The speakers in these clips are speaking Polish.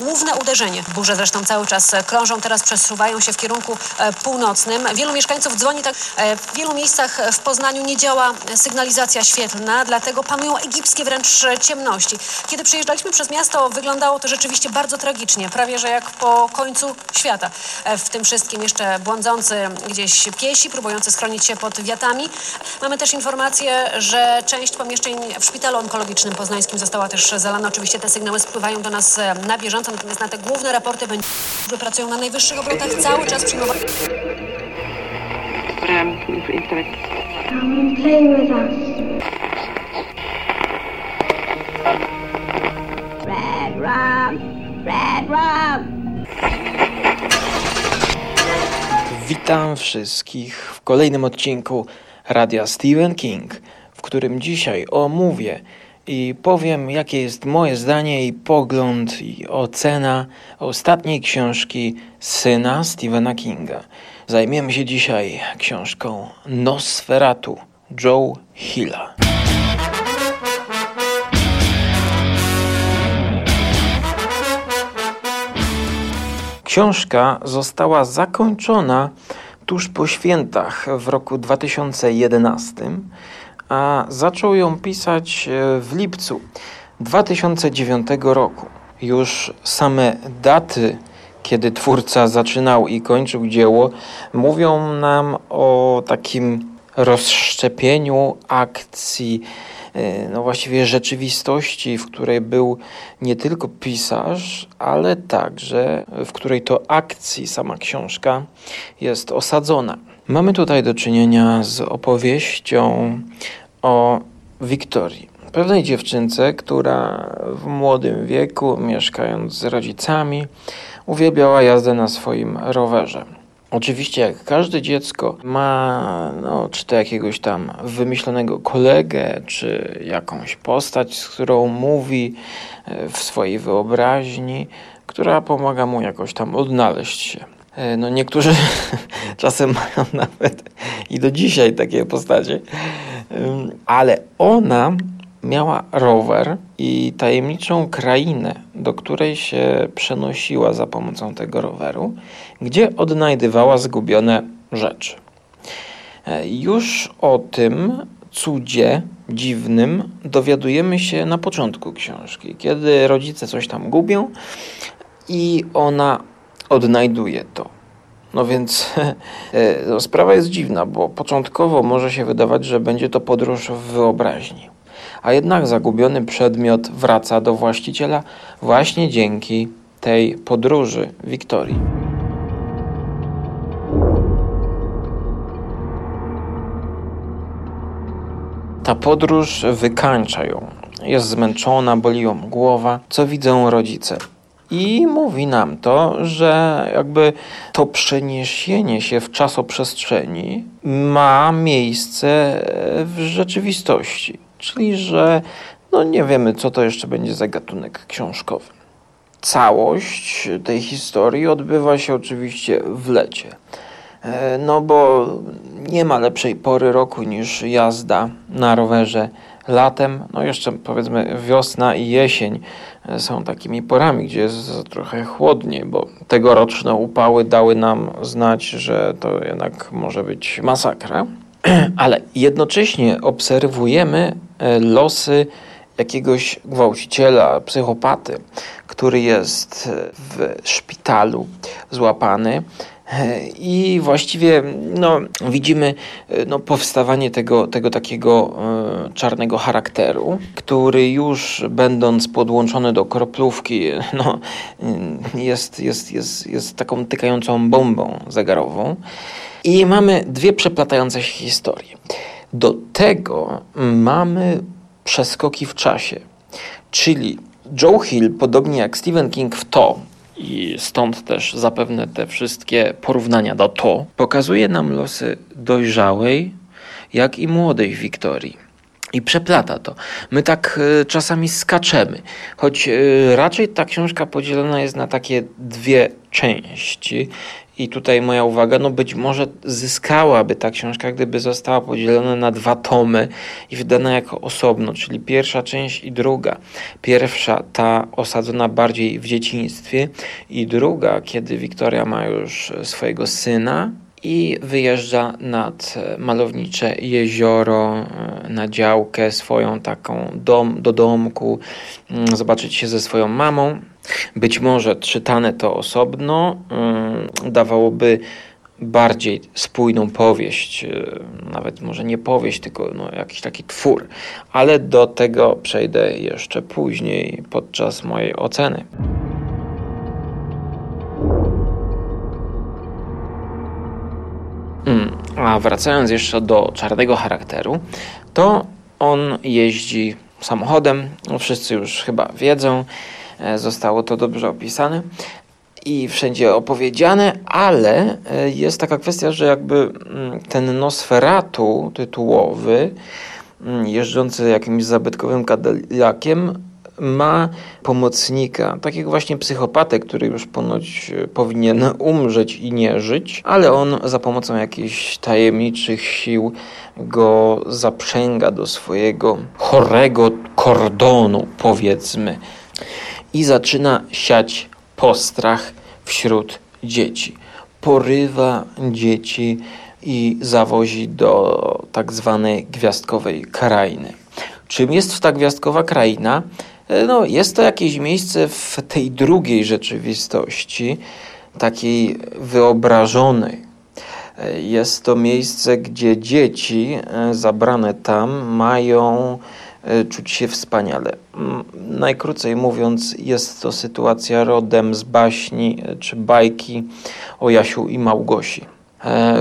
Główne uderzenie. Burze zresztą cały czas e, krążą, teraz przesuwają się w kierunku e, północnym. Wielu mieszkańców dzwoni tak. e, W wielu miejscach w Poznaniu nie działa sygnalizacja świetlna, dlatego panują egipskie wręcz ciemności. Kiedy przejeżdżaliśmy przez miasto, wyglądało to rzeczywiście bardzo tragicznie, prawie że jak po końcu świata. W tym wszystkim jeszcze błądzący gdzieś piesi, próbujący schronić się pod wiatami. Mamy też informację, że część pomieszczeń w szpitalu onkologicznym poznańskim została też zalana. Oczywiście te sygnały spływają do nas na bieżąco, na te główne raporty będzie, które pracują na najwyższych obrotach, cały czas przyjmowają. Come and play with us. Red rum, red rum. Witam wszystkich w kolejnym odcinku Radia Stephen King, w którym dzisiaj omówię i powiem, jakie jest moje zdanie i pogląd i ocena ostatniej książki syna Stephena Kinga. Zajmiemy się dzisiaj książką Nosferatu Joe Hilla. Książka została zakończona tuż po świętach w roku 2011, a zaczął ją pisać e, w lipcu 2009 roku. Już same daty, kiedy twórca zaczynał i kończył dzieło, mówią nam o takim rozszczepieniu akcji, e, no właściwie rzeczywistości, w której był nie tylko pisarz, ale także w której to akcji sama książka jest osadzona. Mamy tutaj do czynienia z opowieścią o Wiktorii, pewnej dziewczynce, która w młodym wieku, mieszkając z rodzicami, uwielbiała jazdę na swoim rowerze. Oczywiście, jak każde dziecko ma, no, czy to jakiegoś tam wymyślonego kolegę, czy jakąś postać, z którą mówi e, w swojej wyobraźni, która pomaga mu jakoś tam odnaleźć się. E, No, niektórzy czasem mają nawet i do dzisiaj takie postacie, ale ona miała rower i tajemniczą krainę, do której się przenosiła za pomocą tego roweru, gdzie odnajdywała zgubione rzeczy. E, Już o tym cudzie dziwnym dowiadujemy się na początku książki, kiedy rodzice coś tam gubią i ona odnajduje to. No więc e, no, sprawa jest dziwna, bo początkowo może się wydawać, że będzie to podróż w wyobraźni. A jednak zagubiony przedmiot wraca do właściciela właśnie dzięki tej podróży Wiktorii. Ta podróż wykańcza ją. Jest zmęczona, boli ją głowa, co widzą rodzice. I mówi nam to, że jakby to przeniesienie się w czasoprzestrzeni ma miejsce w rzeczywistości. Czyli, że no nie wiemy, co to jeszcze będzie za gatunek książkowy. Całość tej historii odbywa się oczywiście w lecie. E, No bo nie ma lepszej pory roku niż jazda na rowerze latem. No jeszcze powiedzmy wiosna i jesień e, są takimi porami, gdzie jest trochę chłodniej, bo tegoroczne upały dały nam znać, że to jednak może być masakra. Ale jednocześnie obserwujemy e, losy jakiegoś gwałciciela, psychopaty, który jest e, w szpitalu złapany. I właściwie no, widzimy e, no, powstawanie tego, tego takiego e, czarnego charakteru, który już będąc podłączony do kroplówki, no, y, jest, jest, jest, jest taką tykającą bombą zegarową. I mamy dwie przeplatające się historie. Do tego mamy przeskoki w czasie, czyli Joe Hill, podobnie jak Stephen King w to, i stąd też zapewne te wszystkie porównania do to, pokazuje nam losy dojrzałej, jak i młodej Wiktorii. i przeplata to. My tak y, czasami skaczemy, choć y, raczej ta książka podzielona jest na takie dwie części. I tutaj moja uwaga, no być może zyskałaby ta książka, gdyby została podzielona na dwa tomy i wydana jako osobno, czyli pierwsza część i druga. Pierwsza, ta osadzona bardziej w dzieciństwie, i druga, kiedy Wiktoria ma już swojego syna, i wyjeżdża nad malownicze jezioro, e, na działkę swoją taką dom, do domku, mm, zobaczyć się ze swoją mamą. Być może czytane to osobno mm, dawałoby bardziej spójną powieść, e, nawet może nie powieść, tylko no, jakiś taki twór, ale do tego przejdę jeszcze później podczas mojej oceny. Mm, a wracając jeszcze do czarnego charakteru, to on jeździ samochodem, no wszyscy już chyba wiedzą, zostało to dobrze opisane i wszędzie opowiedziane, ale e, jest taka kwestia, że jakby mm, ten Nosferatu tytułowy, mm, jeżdżący jakimś zabytkowym kadeliakiem, ma pomocnika, takiego właśnie psychopatę, który już ponoć e, powinien umrzeć i nie żyć, ale on za pomocą jakichś tajemniczych sił go zaprzęga do swojego chorego kordonu, powiedzmy, i zaczyna siać postrach wśród dzieci. Porywa dzieci i zawozi do tak zwanej gwiazdkowej krainy. Czym jest ta gwiazdkowa kraina? E, no, jest to jakieś miejsce w tej drugiej rzeczywistości, takiej wyobrażonej. E, jest to miejsce, gdzie dzieci e, zabrane tam mają czuć się wspaniale. Najkrócej mówiąc, jest to sytuacja rodem z baśni czy bajki o Jasiu i Małgosi,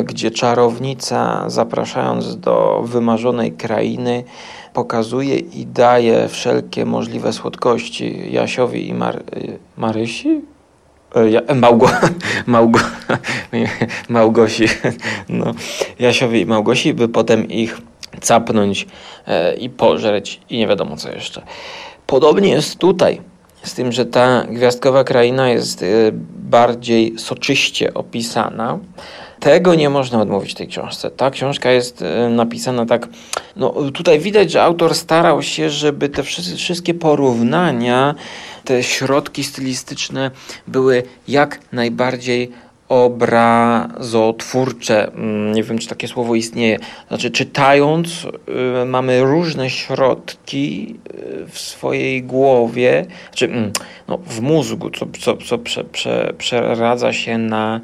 gdzie czarownica, zapraszając do wymarzonej krainy, pokazuje i daje wszelkie możliwe słodkości Jasiowi i Mar Marysi? E, ja, e, Małgo, Małgo, Małgosi, no, Jasiowi i Małgosi, by potem ich capnąć e, i pożreć i nie wiadomo co jeszcze. Podobnie jest tutaj, z tym, że ta gwiazdkowa kraina jest e, bardziej soczyście opisana. Tego nie można odmówić tej książce. Ta książka jest e, napisana tak. No, tutaj widać, że autor starał się, żeby te wszystkie porównania, te środki stylistyczne były jak najbardziej obrazotwórcze. Mm, nie wiem, czy takie słowo istnieje. Znaczy, czytając, y, mamy różne środki y, w swojej głowie, znaczy, mm, no, w mózgu, co, co, co prze, prze, przeradza się na y,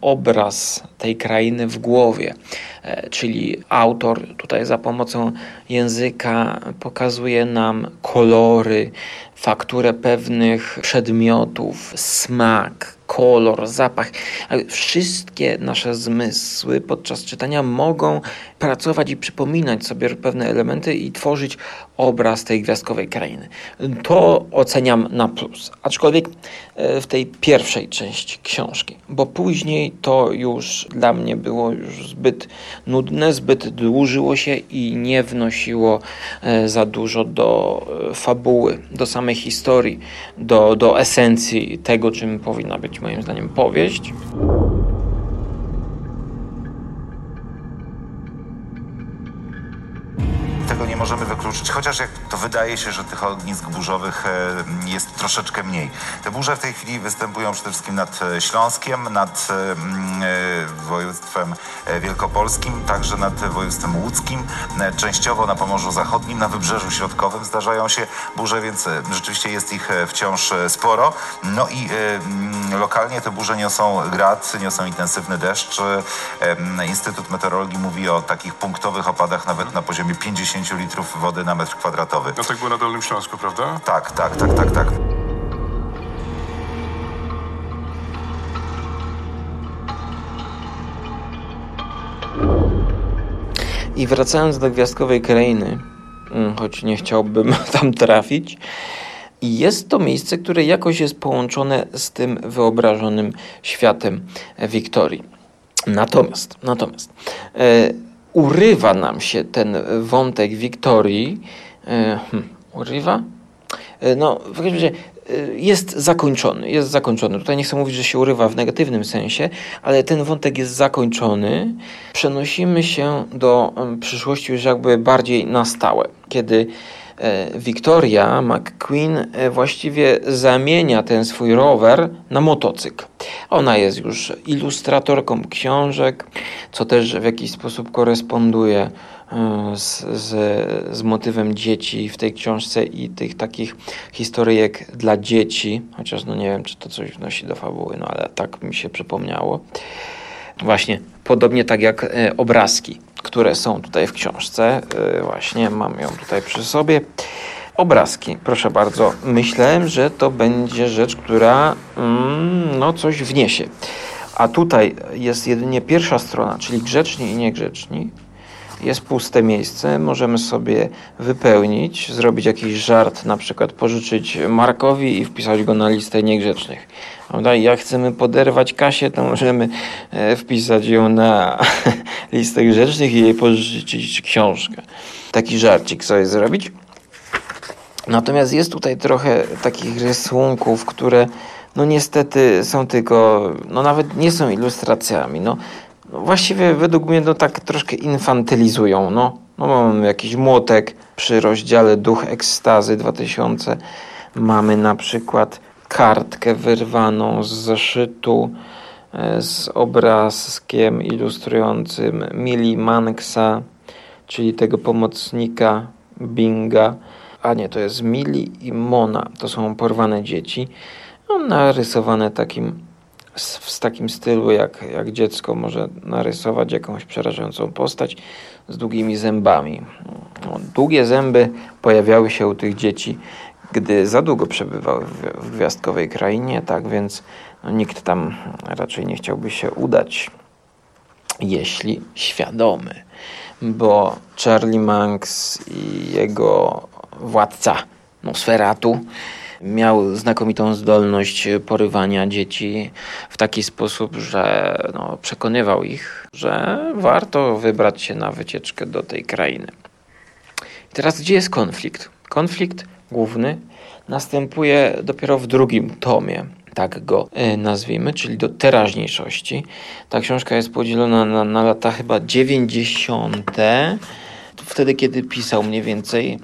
obraz tej krainy w głowie. E, czyli autor tutaj za pomocą języka pokazuje nam kolory, fakturę pewnych przedmiotów, smak, kolor, zapach. Wszystkie nasze zmysły podczas czytania mogą pracować i przypominać sobie pewne elementy i tworzyć obraz tej gwiazdkowej krainy. To oceniam na plus. Aczkolwiek e, w tej pierwszej części książki, bo później to już dla mnie było już zbyt nudne, zbyt dłużyło się i nie wnosiło e, za dużo do e, fabuły, do samej historii, do, do esencji tego, czym powinna być moim zdaniem powieść. Tego nie możemy wykluczyć, chociaż jak to wydaje się, że tych ognisk burzowych e, jest troszeczkę mniej. Te burze w tej chwili występują przede wszystkim nad e, Śląskiem, nad e, województwem wielkopolskim, także nad województwem łódzkim, częściowo na Pomorzu Zachodnim, na Wybrzeżu Środkowym zdarzają się burze, więc rzeczywiście jest ich wciąż sporo. No i lokalnie te burze niosą grad, niosą intensywny deszcz. Instytut Meteorologii mówi o takich punktowych opadach nawet na poziomie 50 litrów wody na metr kwadratowy. No tak było na Dolnym Śląsku, prawda? Tak, tak, tak, tak, tak. I wracając do gwiazdkowej krainy, mm, choć nie chciałbym tam trafić, jest to miejsce, które jakoś jest połączone z tym wyobrażonym światem Wiktorii. Natomiast, natomiast e, urywa nam się ten wątek Wiktorii. E, hmm, urywa? E, No, w każdym razie e, jest zakończony, jest zakończony. Tutaj nie chcę mówić, że się urywa w negatywnym sensie, ale ten wątek jest zakończony. Przenosimy się do przyszłości już jakby bardziej na stałe, kiedy Victoria McQueen e, właściwie zamienia ten swój rower na motocykl. Ona jest już ilustratorką książek, co też w jakiś sposób koresponduje e, z, z, z motywem dzieci w tej książce i tych takich historyjek dla dzieci, chociaż no nie wiem, czy to coś wnosi do fabuły, no ale tak mi się przypomniało. Właśnie, podobnie tak jak e, obrazki, które są tutaj w książce. E, właśnie mam ją tutaj przy sobie. Obrazki, proszę bardzo. Myślałem, że to będzie rzecz, która mm, no coś wniesie. A tutaj jest jedynie pierwsza strona, czyli grzeczni i niegrzeczni. Jest puste miejsce, możemy sobie wypełnić, zrobić jakiś żart, na przykład pożyczyć Markowi i wpisać go na listę niegrzecznych. Prawda? Jak chcemy poderwać Kasię, to możemy e, wpisać ją na listę grzecznych i jej pożyczyć książkę. Taki żarcik sobie zrobić. Natomiast jest tutaj trochę takich rysunków, które no niestety są tylko, no nawet nie są ilustracjami. No, no właściwie według mnie no tak troszkę infantylizują. No, no mamy jakiś młotek przy rozdziale Duch Ekstazy 2000. Mamy na przykład kartkę wyrwaną z zeszytu z obrazkiem ilustrującym Mili Manksa, czyli tego pomocnika Binga. A nie, to jest Mili i Mona. To są porwane dzieci. No, narysowane takim, w takim stylu, jak, jak dziecko może narysować jakąś przerażającą postać z długimi zębami. No, długie zęby pojawiały się u tych dzieci, gdy za długo przebywały w, w gwiazdkowej krainie, tak więc nikt tam raczej nie chciałby się udać, jeśli świadomy, bo Charlie Manx i jego władca Nosferatu miał znakomitą zdolność porywania dzieci w taki sposób, że no, przekonywał ich, że warto wybrać się na wycieczkę do tej krainy. I teraz gdzie jest konflikt? Konflikt główny następuje dopiero w drugim tomie, tak go y, nazwijmy, czyli do teraźniejszości. Ta książka jest podzielona na, na lata chyba 90. Wtedy, kiedy pisał mniej więcej,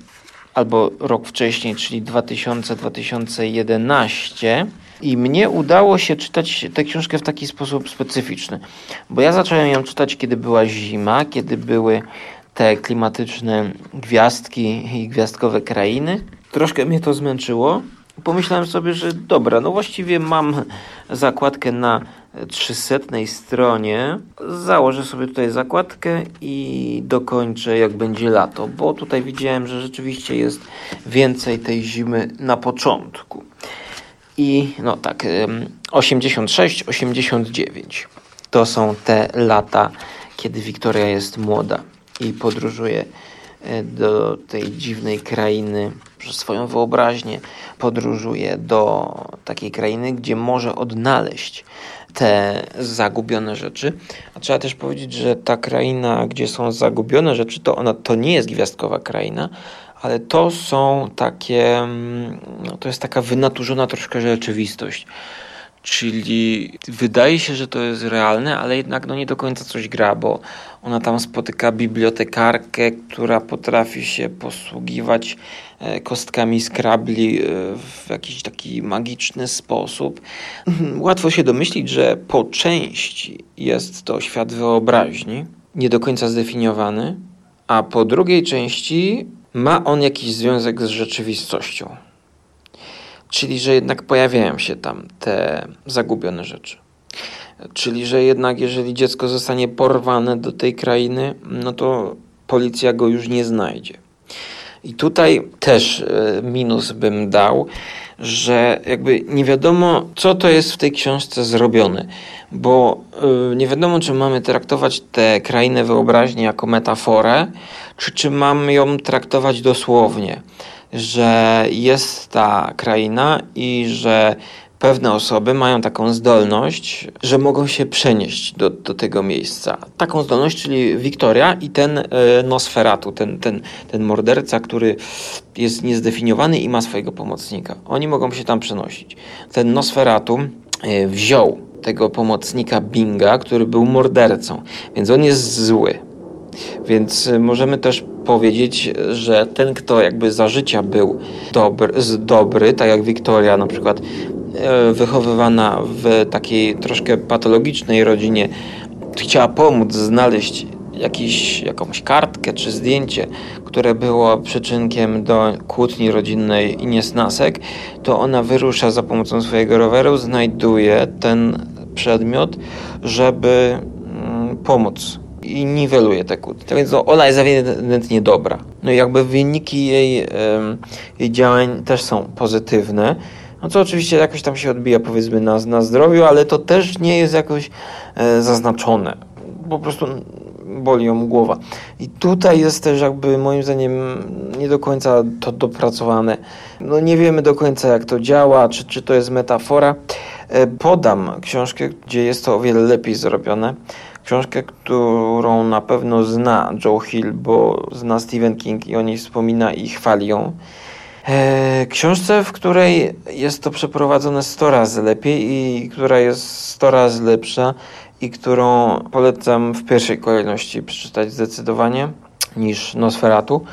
albo rok wcześniej, czyli 2000-2011. I mnie udało się czytać tę książkę w taki sposób specyficzny, bo ja zacząłem ją czytać, kiedy była zima, kiedy były te klimatyczne gwiazdki i gwiazdkowe krainy. Troszkę mnie to zmęczyło. Pomyślałem sobie, że dobra, no właściwie mam zakładkę na 300 stronie. Założę sobie tutaj zakładkę i dokończę jak będzie lato, bo tutaj widziałem, że rzeczywiście jest więcej tej zimy na początku. I no tak, 86, 89 to są te lata, kiedy Wiktoria jest młoda i podróżuje do tej dziwnej krainy przez swoją wyobraźnię. Podróżuje do takiej krainy, gdzie może odnaleźć te zagubione rzeczy. A trzeba też powiedzieć, że ta kraina, gdzie są zagubione rzeczy, to ona to nie jest gwiazdkowa kraina, ale to są takie, mm, no to jest taka wynaturzona troszkę rzeczywistość. Czyli wydaje się, że to jest realne, ale jednak no nie do końca coś gra, bo ona tam spotyka bibliotekarkę, która potrafi się posługiwać e, kostkami skrabli e, w jakiś taki magiczny sposób. Łatwo się domyślić, że po części jest to świat wyobraźni, nie do końca zdefiniowany, a po drugiej części ma on jakiś związek z rzeczywistością. Czyli, że jednak pojawiają się tam te zagubione rzeczy. Czyli, że jednak jeżeli dziecko zostanie porwane do tej krainy, no to policja go już nie znajdzie. I tutaj też e, minus bym dał, że jakby nie wiadomo, co to jest w tej książce zrobione, bo e, nie wiadomo, czy mamy traktować tę krainę wyobraźni jako metaforę, czy czy mamy ją traktować dosłownie, że jest ta kraina i że pewne osoby mają taką zdolność, że mogą się przenieść do, do tego miejsca. Taką zdolność, czyli Wiktoria i ten e, Nosferatu, ten, ten, ten morderca, który jest niezdefiniowany i ma swojego pomocnika. Oni mogą się tam przenosić. Ten Nosferatu e, wziął tego pomocnika Binga, który był mordercą, więc on jest zły. Więc y, możemy też powiedzieć, że ten, kto jakby za życia był dobry, dobry tak jak Wiktoria na przykład, e, wychowywana w takiej troszkę patologicznej rodzinie, chciała pomóc znaleźć jakiś, jakąś kartkę czy zdjęcie, które było przyczynkiem do kłótni rodzinnej i niesnasek, to ona wyrusza za pomocą swojego roweru, znajduje ten przedmiot, żeby mm, pomóc i niweluje te kłótnie. Tak więc no, ona jest ewidentnie dobra. No i jakby wyniki jej, jej działań też są pozytywne. No co oczywiście jakoś tam się odbija powiedzmy na, na zdrowiu, ale to też nie jest jakoś e, zaznaczone. Po prostu boli ją głowa. I tutaj jest też jakby moim zdaniem nie do końca to dopracowane. No nie wiemy do końca jak to działa, czy, czy to jest metafora. E, Podam książkę, gdzie jest to o wiele lepiej zrobione. Książkę, którą na pewno zna Joe Hill, bo zna Stephen King i o niej wspomina i chwali ją. E, książce, w której jest to przeprowadzone 100 razy lepiej i która jest 100 razy lepsza i którą polecam w pierwszej kolejności przeczytać zdecydowanie niż Nosferatu.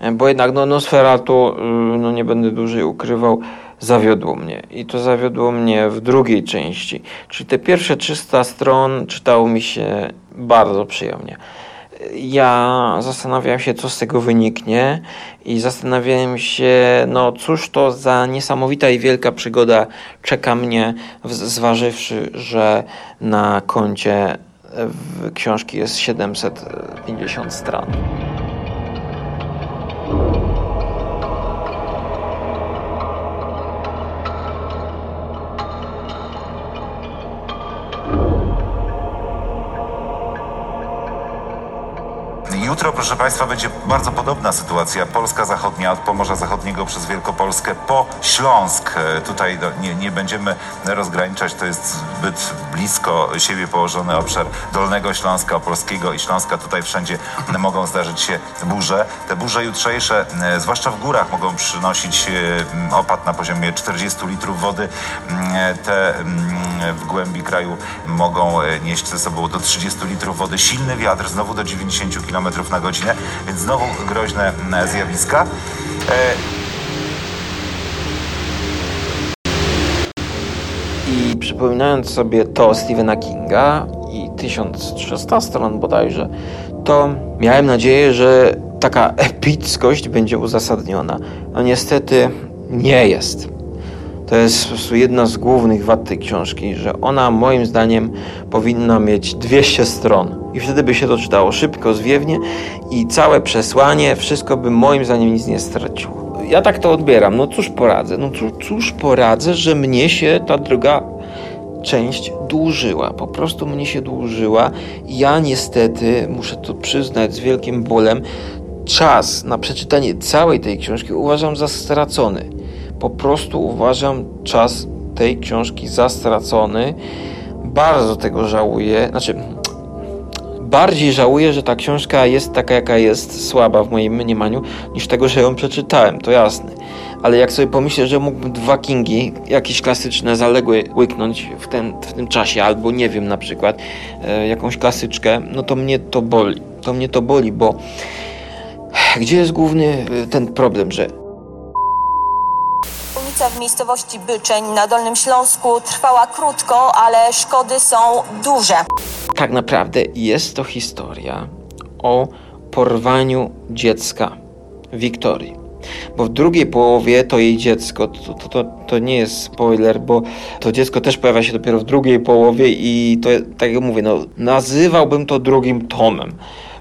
E, Bo jednak no, Nosferatu, y, no nie będę dłużej ukrywał, zawiodło mnie. I to zawiodło mnie w drugiej części. Czyli te pierwsze 300 stron czytało mi się bardzo przyjemnie. Ja zastanawiałem się, co z tego wyniknie, i zastanawiałem się, no cóż to za niesamowita i wielka przygoda czeka mnie, zważywszy, że na koncie książki jest 750 stron. Jutro, proszę Państwa, będzie bardzo podobna sytuacja. Polska zachodnia, od Pomorza Zachodniego przez Wielkopolskę po Śląsk. E, Tutaj do, nie, nie będziemy rozgraniczać, to jest zbyt blisko siebie położony obszar Dolnego Śląska, Opolskiego i Śląska. Tutaj wszędzie mogą zdarzyć się burze. Te burze jutrzejsze, e, zwłaszcza w górach, mogą przynosić e, opad na poziomie 40 litrów wody. Mm, Te mm, w głębi kraju mogą nieść ze sobą do 30 litrów wody. Silny wiatr, znowu do 90 km na godzinę, więc znowu groźne mm, zjawiska. E, I przypominając sobie to Stephena Kinga i 1300 stron bodajże, to miałem nadzieję, że taka epickość będzie uzasadniona. No niestety nie jest. To jest po prostu jedna z głównych wad tej książki, że ona moim zdaniem powinna mieć 200 stron. I wtedy by się to czytało szybko, zwiewnie i całe przesłanie, wszystko by moim zdaniem nic nie straciło. Ja tak to odbieram. No cóż poradzę? No cóż, poradzę, że mnie się ta druga część dłużyła. Po prostu mnie się dłużyła. Ja niestety, muszę to przyznać z wielkim bólem, czas na przeczytanie całej tej książki uważam za stracony. Po prostu uważam czas tej książki za stracony. Bardzo tego żałuję. Znaczy, bardziej żałuję, że ta książka jest taka, jaka jest, słaba w moim mniemaniu, niż tego, że ją przeczytałem, to jasne. Ale jak sobie pomyślę, że mógłbym dwa Kingi, jakieś klasyczne, zaległe, łyknąć w, ten, w tym czasie, albo nie wiem, na przykład e, jakąś klasyczkę, no to mnie to boli. To mnie to boli, bo gdzie jest główny e, ten problem, że W miejscowości Byczeń na Dolnym Śląsku trwała krótko, ale szkody są duże. tak naprawdę jest to historia o porwaniu dziecka Wiktorii. Bo w drugiej połowie to jej dziecko, to, to, to, to nie jest spoiler, bo to dziecko też pojawia się dopiero w drugiej połowie i to, tak jak mówię, no, nazywałbym to drugim tomem.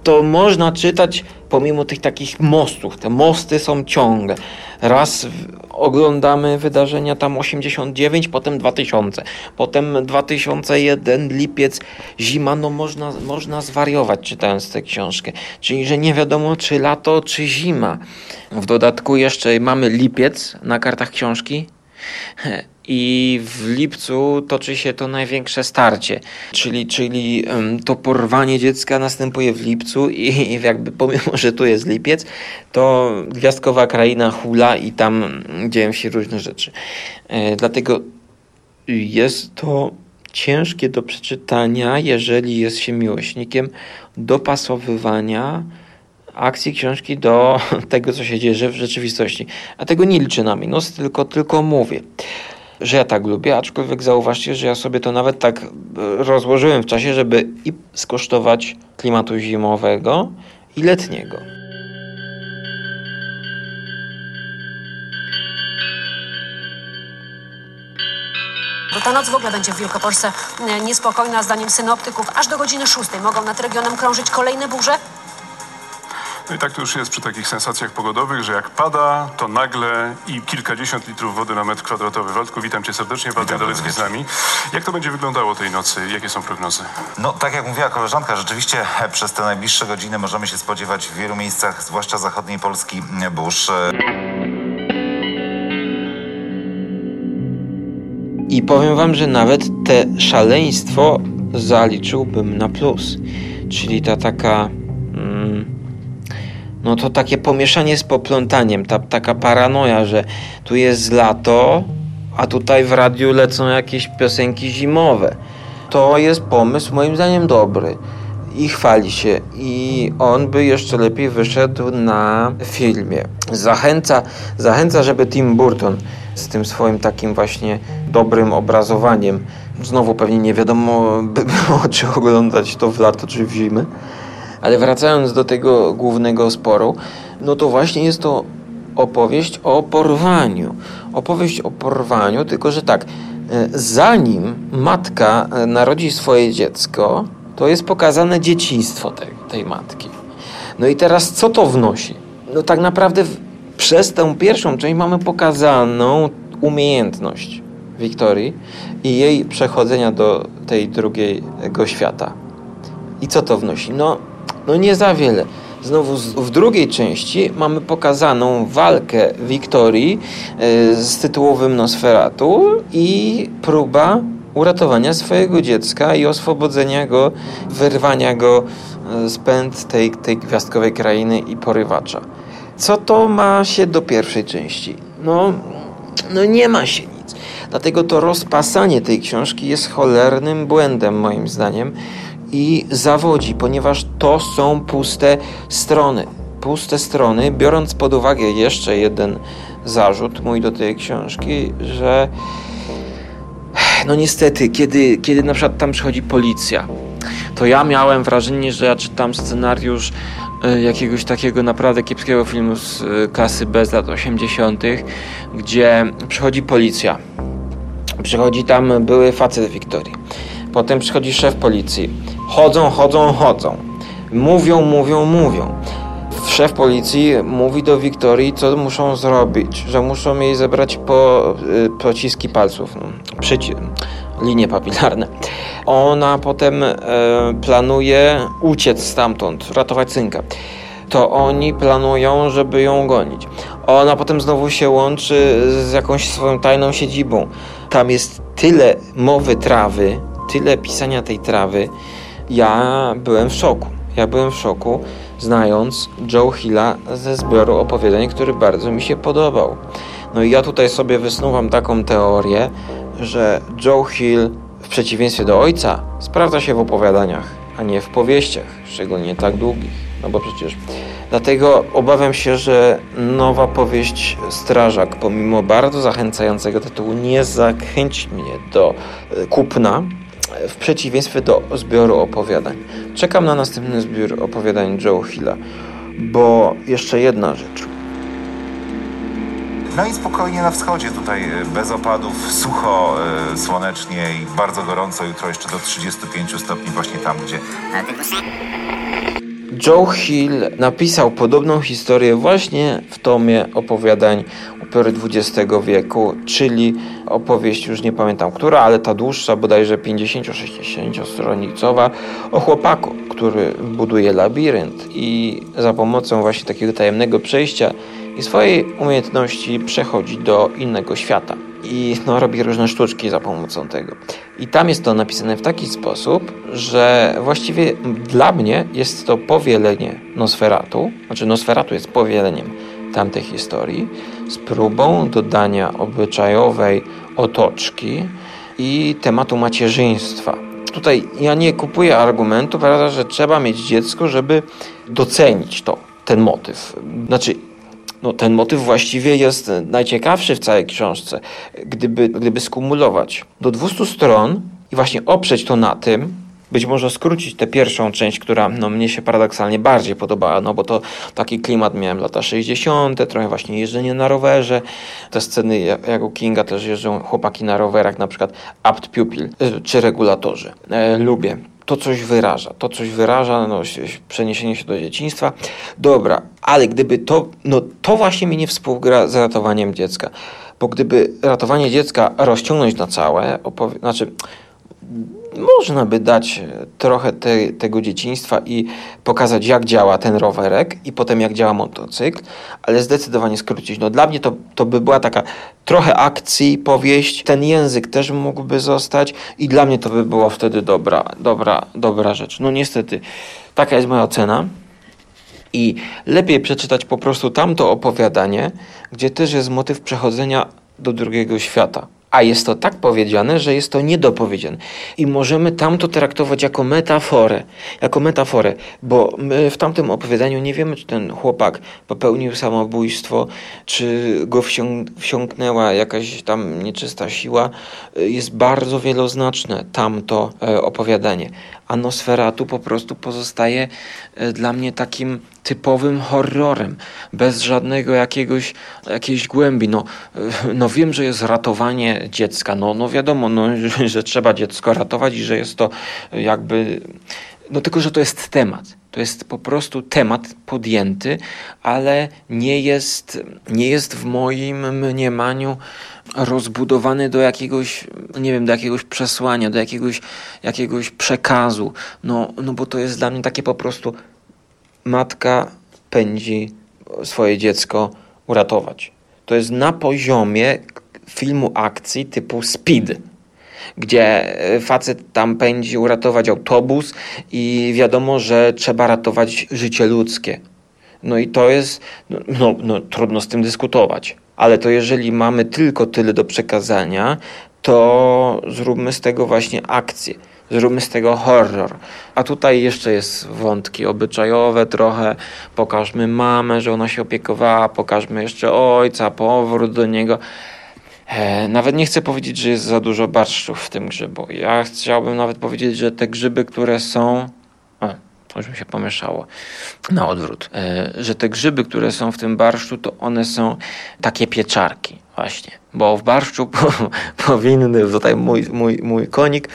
To można czytać pomimo tych takich mostów. Te mosty są ciągle. Raz oglądamy wydarzenia tam 89, potem 2000, potem 2001, lipiec, zima. No można, można zwariować czytając tę książkę. Czyli, że nie wiadomo czy lato, czy zima. W dodatku jeszcze mamy lipiec na kartach książki. i w lipcu toczy się to największe starcie, czyli, czyli to porwanie dziecka następuje w lipcu i, jakby pomimo, że tu jest lipiec, to gwiazdkowa kraina hula i tam dzieją się różne rzeczy. E, dlatego jest to ciężkie do przeczytania, jeżeli jest się miłośnikiem dopasowywania akcji książki do tego, co się dzieje w rzeczywistości. A tego nie liczę na minus, tylko, tylko mówię, że ja tak lubię, aczkolwiek zauważcie, że ja sobie to nawet tak e, rozłożyłem w czasie, żeby i skosztować klimatu zimowego i letniego. Ta noc w ogóle będzie w Wielkopolsce e, niespokojna, zdaniem synoptyków. Aż do godziny 6 mogą nad regionem krążyć kolejne burze. No i tak to już jest przy takich sensacjach pogodowych, że jak pada, to nagle i kilkadziesiąt litrów wody na metr kwadratowy. Waldku, witam cię serdecznie. Waldek Dalecki z nami. Jak to będzie wyglądało tej nocy? Jakie są prognozy? No, tak jak mówiła koleżanka, rzeczywiście e, przez te najbliższe godziny możemy się spodziewać w wielu miejscach, zwłaszcza zachodniej Polski, e, burz. E, I powiem wam, że nawet te szaleństwo zaliczyłbym na plus. Czyli ta taka. No to takie pomieszanie z poplątaniem, ta taka paranoja, że tu jest lato, a tutaj w radiu lecą jakieś piosenki zimowe. To jest pomysł moim zdaniem dobry i chwali się i on by jeszcze lepiej wyszedł na filmie. Zachęca, zachęca, żeby Tim Burton z tym swoim takim właśnie dobrym obrazowaniem, znowu pewnie nie wiadomo by było czy oglądać to w lato czy w zimę, ale wracając do tego głównego sporu, no to właśnie jest to opowieść o porwaniu. Opowieść o porwaniu, tylko że tak, e, zanim matka e, narodzi swoje dziecko, to jest pokazane dzieciństwo tej, tej matki. No i teraz co to wnosi? No tak naprawdę przez tę pierwszą część mamy pokazaną umiejętność Wiktorii i jej przechodzenia do tej drugiego świata. I co to wnosi? No, no nie za wiele. Znowu w drugiej części mamy pokazaną walkę Wiktorii e, z tytułowym Nosferatu i próba uratowania swojego dziecka i oswobodzenia go, wyrwania go e, z pęd tej, tej gwiazdkowej krainy i porywacza. Co to ma się do pierwszej części? No, no nie ma się nic. Dlatego to rozpasanie tej książki jest cholernym błędem moim zdaniem i zawodzi, ponieważ to są puste strony. Puste strony, biorąc pod uwagę jeszcze jeden zarzut mój do tej książki, że no niestety, kiedy, kiedy na przykład tam przychodzi policja, to ja miałem wrażenie, że ja czytam scenariusz e, jakiegoś takiego naprawdę kiepskiego filmu z e, klasy B z lat 80., gdzie przychodzi policja. Przychodzi tam były facet Wiktorii. Potem przychodzi szef policji. Chodzą, chodzą, chodzą. Mówią, mówią, mówią. Szef policji mówi do Wiktorii, co muszą zrobić, że muszą jej zebrać po, y, pociski palców, no, przyci- linie papilarne. Ona potem e, planuje uciec stamtąd, ratować synka. To oni planują, żeby ją gonić. Ona potem znowu się łączy z jakąś swoją tajną siedzibą. Tam jest tyle mowy trawy, tyle pisania tej trawy. Ja byłem w szoku. Ja byłem w szoku, znając Joe Hilla ze zbioru opowiadań, który bardzo mi się podobał. No i ja tutaj sobie wysnuwam taką teorię, że Joe Hill w przeciwieństwie do ojca sprawdza się w opowiadaniach, a nie w powieściach, szczególnie tak długich. No bo przecież. Dlatego obawiam się, że nowa powieść Strażak, pomimo bardzo zachęcającego tytułu, nie zachęci mnie do e, kupna, w przeciwieństwie do zbioru opowiadań. Czekam na następny zbiór opowiadań Joe Hilla, bo jeszcze jedna rzecz. No i spokojnie na wschodzie tutaj e, bez opadów, sucho, e, słonecznie i bardzo gorąco. Jutro jeszcze do 35 stopni właśnie tam, gdzie Joe Hill napisał podobną historię właśnie w tomie opowiadań upiory XX wieku, czyli opowieść, już nie pamiętam która, ale ta dłuższa, bodajże 50-60 stronicowa, o chłopaku, który buduje labirynt i za pomocą właśnie takiego tajemnego przejścia i swojej umiejętności przechodzi do innego świata. I no, robi różne sztuczki za pomocą tego. I tam jest to napisane w taki sposób, że właściwie dla mnie jest to powielenie Nosferatu, znaczy Nosferatu jest powieleniem tamtej historii z próbą dodania obyczajowej otoczki i tematu macierzyństwa. Tutaj ja nie kupuję argumentu, prawda, że trzeba mieć dziecko, żeby docenić to, ten motyw. Znaczy, no, ten motyw właściwie jest najciekawszy w całej książce. Gdyby, gdyby skumulować do 200 stron i właśnie oprzeć to na tym, być może skrócić tę pierwszą część, która no, mnie się paradoksalnie bardziej podobała, no bo to taki klimat miałem lata 60., trochę właśnie jeżdżenie na rowerze, te sceny jak u Kinga też jeżdżą chłopaki na rowerach, na przykład apt pupil y, czy regulatorzy. E, lubię to coś wyraża, to coś wyraża, no, przeniesienie się do dzieciństwa. Dobra, ale gdyby to, no to właśnie mi nie współgra z ratowaniem dziecka, bo gdyby ratowanie dziecka rozciągnąć na całe, opowie- znaczy można by dać e, trochę te, tego dzieciństwa i pokazać, jak działa ten rowerek i potem jak działa motocykl, ale zdecydowanie skrócić. No dla mnie to, to by była taka trochę akcji, powieść, ten język też mógłby zostać i dla mnie to by była wtedy dobra, dobra, dobra rzecz. No niestety, taka jest moja ocena. I lepiej przeczytać po prostu tamto opowiadanie, gdzie też jest motyw przechodzenia do drugiego świata a jest to tak powiedziane, że jest to niedopowiedziane. I możemy tamto traktować jako metaforę, jako metaforę, bo my w tamtym opowiadaniu nie wiemy, czy ten chłopak popełnił samobójstwo, czy go wsiąk wsiąknęła jakaś tam nieczysta siła. Jest bardzo wieloznaczne tamto e, opowiadanie. A Nosferatu po prostu pozostaje e, dla mnie takim typowym horrorem, bez żadnego jakiegoś, jakiejś głębi. No, e, no wiem, że jest ratowanie dziecka, no, no wiadomo, no, że, trzeba dziecko ratować i że jest to jakby, no tylko, że to jest temat. To jest po prostu temat podjęty, ale nie jest, nie jest w moim mniemaniu rozbudowany do jakiegoś, nie wiem, do jakiegoś przesłania, do jakiegoś, jakiegoś przekazu. No, no bo to jest dla mnie takie po prostu matka pędzi swoje dziecko uratować. To jest na poziomie filmu akcji typu Speed, gdzie facet tam pędzi uratować autobus i wiadomo, że trzeba ratować życie ludzkie. No i to jest, no, no, no trudno z tym dyskutować. Ale to jeżeli mamy tylko tyle do przekazania, to zróbmy z tego właśnie akcję. Zróbmy z tego horror. A tutaj jeszcze jest wątki obyczajowe trochę. Pokażmy mamę, że ona się opiekowała, pokażmy jeszcze ojca, powrót do niego. E, nawet nie chcę powiedzieć, że jest za dużo barszczów w tym grzybu. Ja chciałbym nawet powiedzieć, że te grzyby, które są. O, już mi się pomieszało. Na odwrót. E, że te grzyby, które są w tym barszczu, to one są takie pieczarki. Właśnie. Bo w barszczu po, powinny, tutaj mój, mój, mój konik,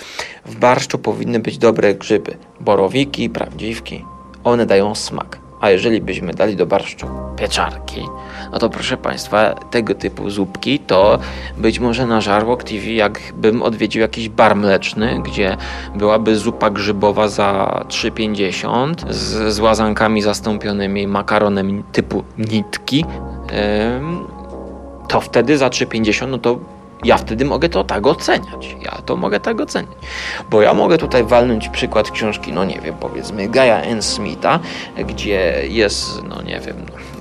w barszczu powinny być dobre grzyby. Borowiki, prawdziwki. One dają smak. A jeżeli byśmy dali do barszczu pieczarki, no to proszę Państwa, tego typu zupki to być może na Żarłok TV, jakbym odwiedził jakiś bar mleczny, gdzie byłaby zupa grzybowa za 3,50 z, z łazankami zastąpionymi makaronem typu nitki, to wtedy za 3,50 no to ja wtedy mogę to tak oceniać. Ja to mogę tak oceniać. Bo ja mogę tutaj walnąć przykład książki, no nie wiem, powiedzmy Gaia N. Smitha, gdzie jest, no nie wiem,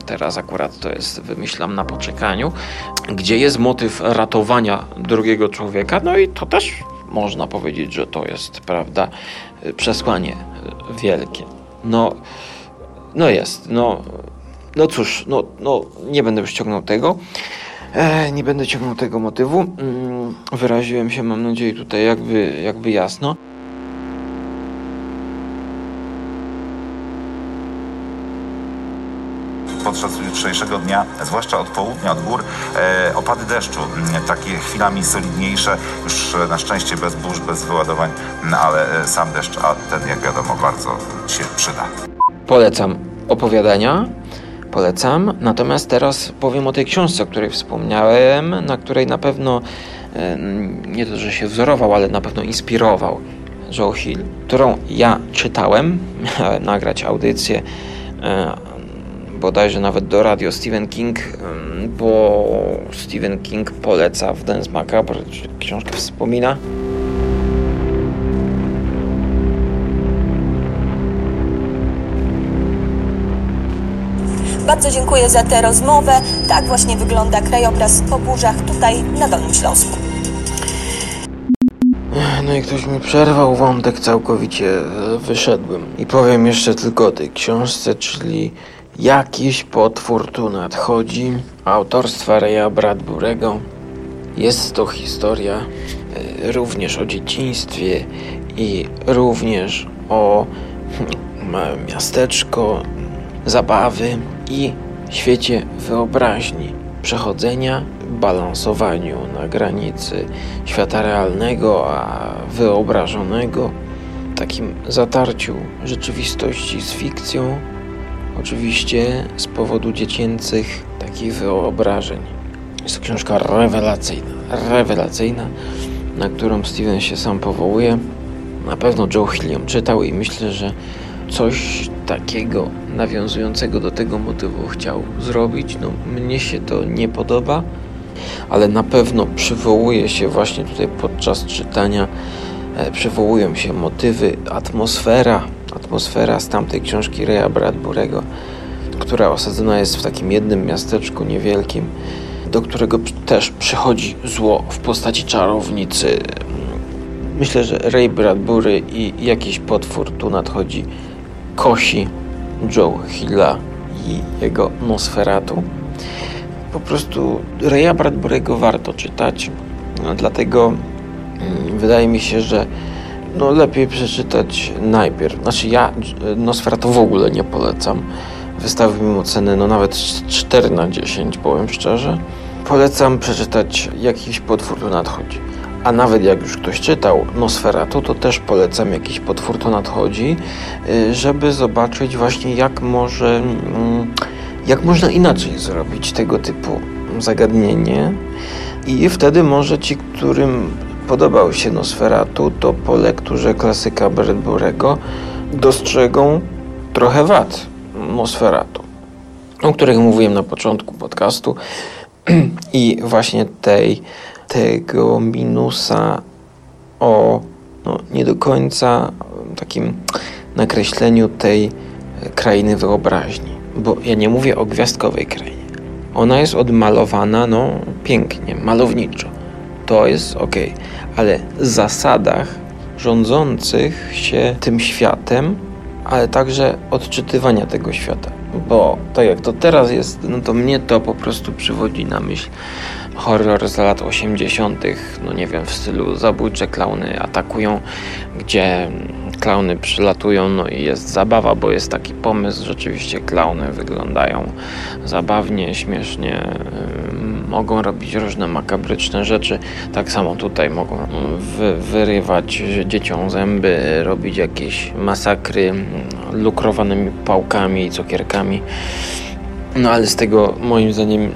teraz akurat to jest, wymyślam na poczekaniu, gdzie jest motyw ratowania drugiego człowieka, no i to też można powiedzieć, że to jest, prawda, przesłanie wielkie. No, no jest, no, no cóż, no, no nie będę już ciągnął tego. E, nie będę ciągnął tego motywu. Mm, wyraziłem się, mam nadzieję, tutaj jakby, jakby jasno. podczas jutrzejszego dnia, zwłaszcza od południa, od gór, e, opady deszczu, mm, takie chwilami solidniejsze, już e, na szczęście bez burz, bez wyładowań, no, ale e, sam deszcz, a ten jak wiadomo bardzo się przyda. Polecam opowiadania, polecam. Natomiast teraz powiem o tej książce, o której wspomniałem, na której na pewno e, nie to, że się wzorował, ale na pewno inspirował Joe Hill, którą ja czytałem, miałem nagrać audycję e, bodajże nawet do radio Stephen King, bo Stephen King poleca w Dance Macabre, książkę wspomina. Bardzo dziękuję za tę rozmowę. Tak właśnie wygląda krajobraz po burzach tutaj na Dolnym Śląsku. No i ktoś mi przerwał wątek całkowicie, wyszedłem. I powiem jeszcze tylko o tej książce, czyli Jakiś potwór tu nadchodzi, autorstwa Reya Bradburego. Jest to historia e, również o dzieciństwie i również o hmm, miasteczko, zabawy i świecie wyobraźni, przechodzenia, balansowaniu na granicy świata realnego a wyobrażonego, takim zatarciu rzeczywistości z fikcją, oczywiście z powodu dziecięcych takich wyobrażeń. Jest to książka rewelacyjna, rewelacyjna, na którą Steven się sam powołuje. Na pewno Joe Hill ją czytał i myślę, że coś takiego nawiązującego do tego motywu chciał zrobić. No, mnie się to nie podoba, ale na pewno przywołuje się właśnie tutaj podczas czytania, e, przywołują się motywy, atmosfera, atmosfera z tamtej książki Reya Bradburego, która osadzona jest w takim jednym miasteczku niewielkim, do którego też przychodzi zło w postaci czarownicy. Myślę, że Ray Bradbury i jakiś potwór tu nadchodzi kosi Joe Hilla i jego Nosferatu. Po prostu Raya Bradbury'ego warto czytać, no, dlatego mm, wydaje mi się, że no, lepiej przeczytać najpierw. Znaczy ja Nosferatu w ogóle nie polecam. Wystawił mu cenę no nawet 4 na 10, powiem szczerze. Polecam przeczytać Jakiś potwór tu nadchodzi. A nawet jak już ktoś czytał Nosferatu, to też polecam jakiś potwór to nadchodzi, y, żeby zobaczyć właśnie jak może, mm, jak można inaczej zrobić tego typu zagadnienie. I wtedy może ci, którym podobał się Nosferatu, to po lekturze klasyka Bradburego dostrzegą trochę wad Nosferatu, o których mówiłem na początku podcastu i właśnie tej tego minusa o no, nie do końca takim nakreśleniu tej krainy wyobraźni. Bo ja nie mówię o gwiazdkowej krainie. Ona jest odmalowana, no pięknie, malowniczo. To jest ok, ale zasadach rządzących się tym światem, ale także odczytywania tego świata. Bo tak jak to teraz jest, no to mnie to po prostu przywodzi na myśl horror z lat 80., no nie wiem, w stylu zabójcze klauny atakują, gdzie klauny przylatują, no i jest zabawa, bo jest taki pomysł, rzeczywiście klauny wyglądają zabawnie, śmiesznie, yy, mogą robić różne makabryczne rzeczy. Tak samo tutaj mogą wy wyrywać dzieciom zęby, robić jakieś masakry lukrowanymi pałkami i cukierkami. No ale z tego moim zdaniem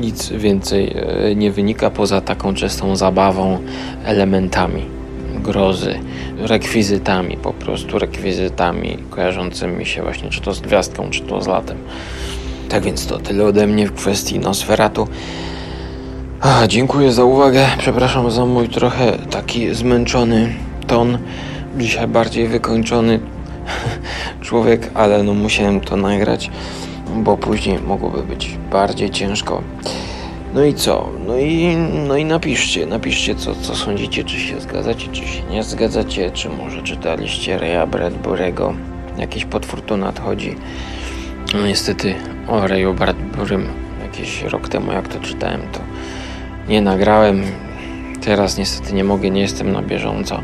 nic więcej e, nie wynika poza taką czystą zabawą, elementami grozy, rekwizytami, po prostu rekwizytami kojarzącymi się właśnie czy to z gwiazdką, czy to z latem. Tak więc to tyle ode mnie w kwestii Nosferatu. Ach, dziękuję za uwagę. Przepraszam za mój trochę taki zmęczony ton. Dzisiaj bardziej wykończony człowiek, ale no musiałem to nagrać bo później mogłoby być bardziej ciężko. No i co? No i, no i napiszcie, napiszcie co, co sądzicie, czy się zgadzacie, czy się nie zgadzacie, czy może czytaliście Reya Bradburego, jakiś potwór tu nadchodzi. No niestety o Reyu Bradburym jakiś rok temu jak to czytałem, to nie nagrałem. Teraz niestety nie mogę, nie jestem na bieżąco,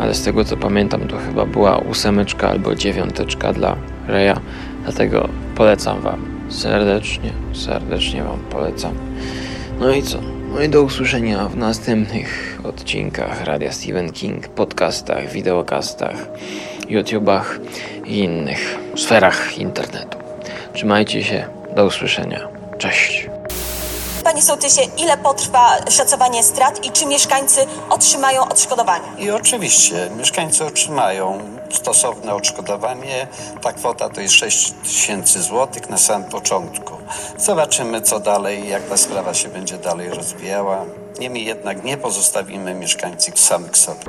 ale z tego co pamiętam to chyba była ósemeczka albo dziewiąteczka dla Reya, dlatego Polecam Wam serdecznie, serdecznie Wam polecam. No i co? No i do usłyszenia w następnych odcinkach Radia Stephen King, podcastach, wideokastach, YouTubach i innych sferach internetu. Trzymajcie się, do usłyszenia. Cześć. Panie sołtysie, ile potrwa szacowanie strat i czy mieszkańcy otrzymają odszkodowania? I oczywiście mieszkańcy otrzymają stosowne odszkodowanie. Ta kwota to jest 6 tysięcy złotych na samym początku. Zobaczymy co dalej, jak ta sprawa się będzie dalej rozwijała. Niemniej jednak nie pozostawimy mieszkańców samych sobie.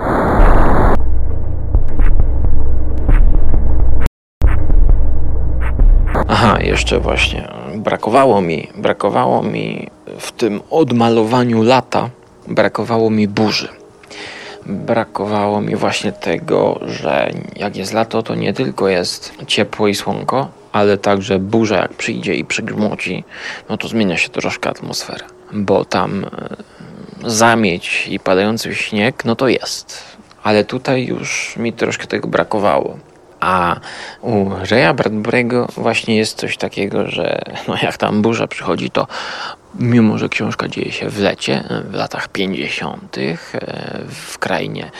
Aha, jeszcze właśnie brakowało mi, brakowało mi w tym odmalowaniu lata, brakowało mi burzy. Brakowało mi właśnie tego, że jak jest lato, to nie tylko jest ciepło i słonko, ale także burza jak przyjdzie i przygrzmoci, no to zmienia się troszkę atmosfera, bo tam e, zamieć i padający śnieg, no to jest. Ale tutaj już mi troszkę tego brakowało. A u Raya Bradbury'ego właśnie jest coś takiego, że no jak tam burza przychodzi, to mimo, że książka dzieje się w lecie, w latach 50., e, w krainie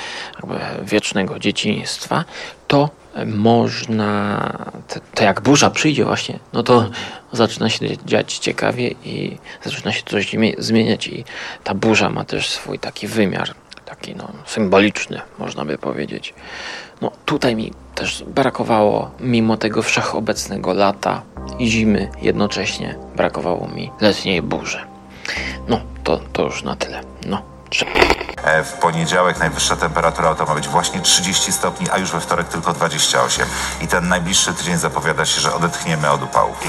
wiecznego dzieciństwa, to można, to, jak burza przyjdzie właśnie, no to zaczyna się dziać ciekawie i zaczyna się coś zmie- zmieniać i ta burza ma też swój taki wymiar, taki no, symboliczny, można by powiedzieć. No tutaj mi też brakowało, mimo tego wszechobecnego lata i zimy jednocześnie, brakowało mi letniej burzy. No, to, to już na tyle. No. E, W poniedziałek najwyższa temperatura to ma być właśnie 30 stopni, a już we wtorek tylko 28. I ten najbliższy tydzień zapowiada się, że odetchniemy od upałów.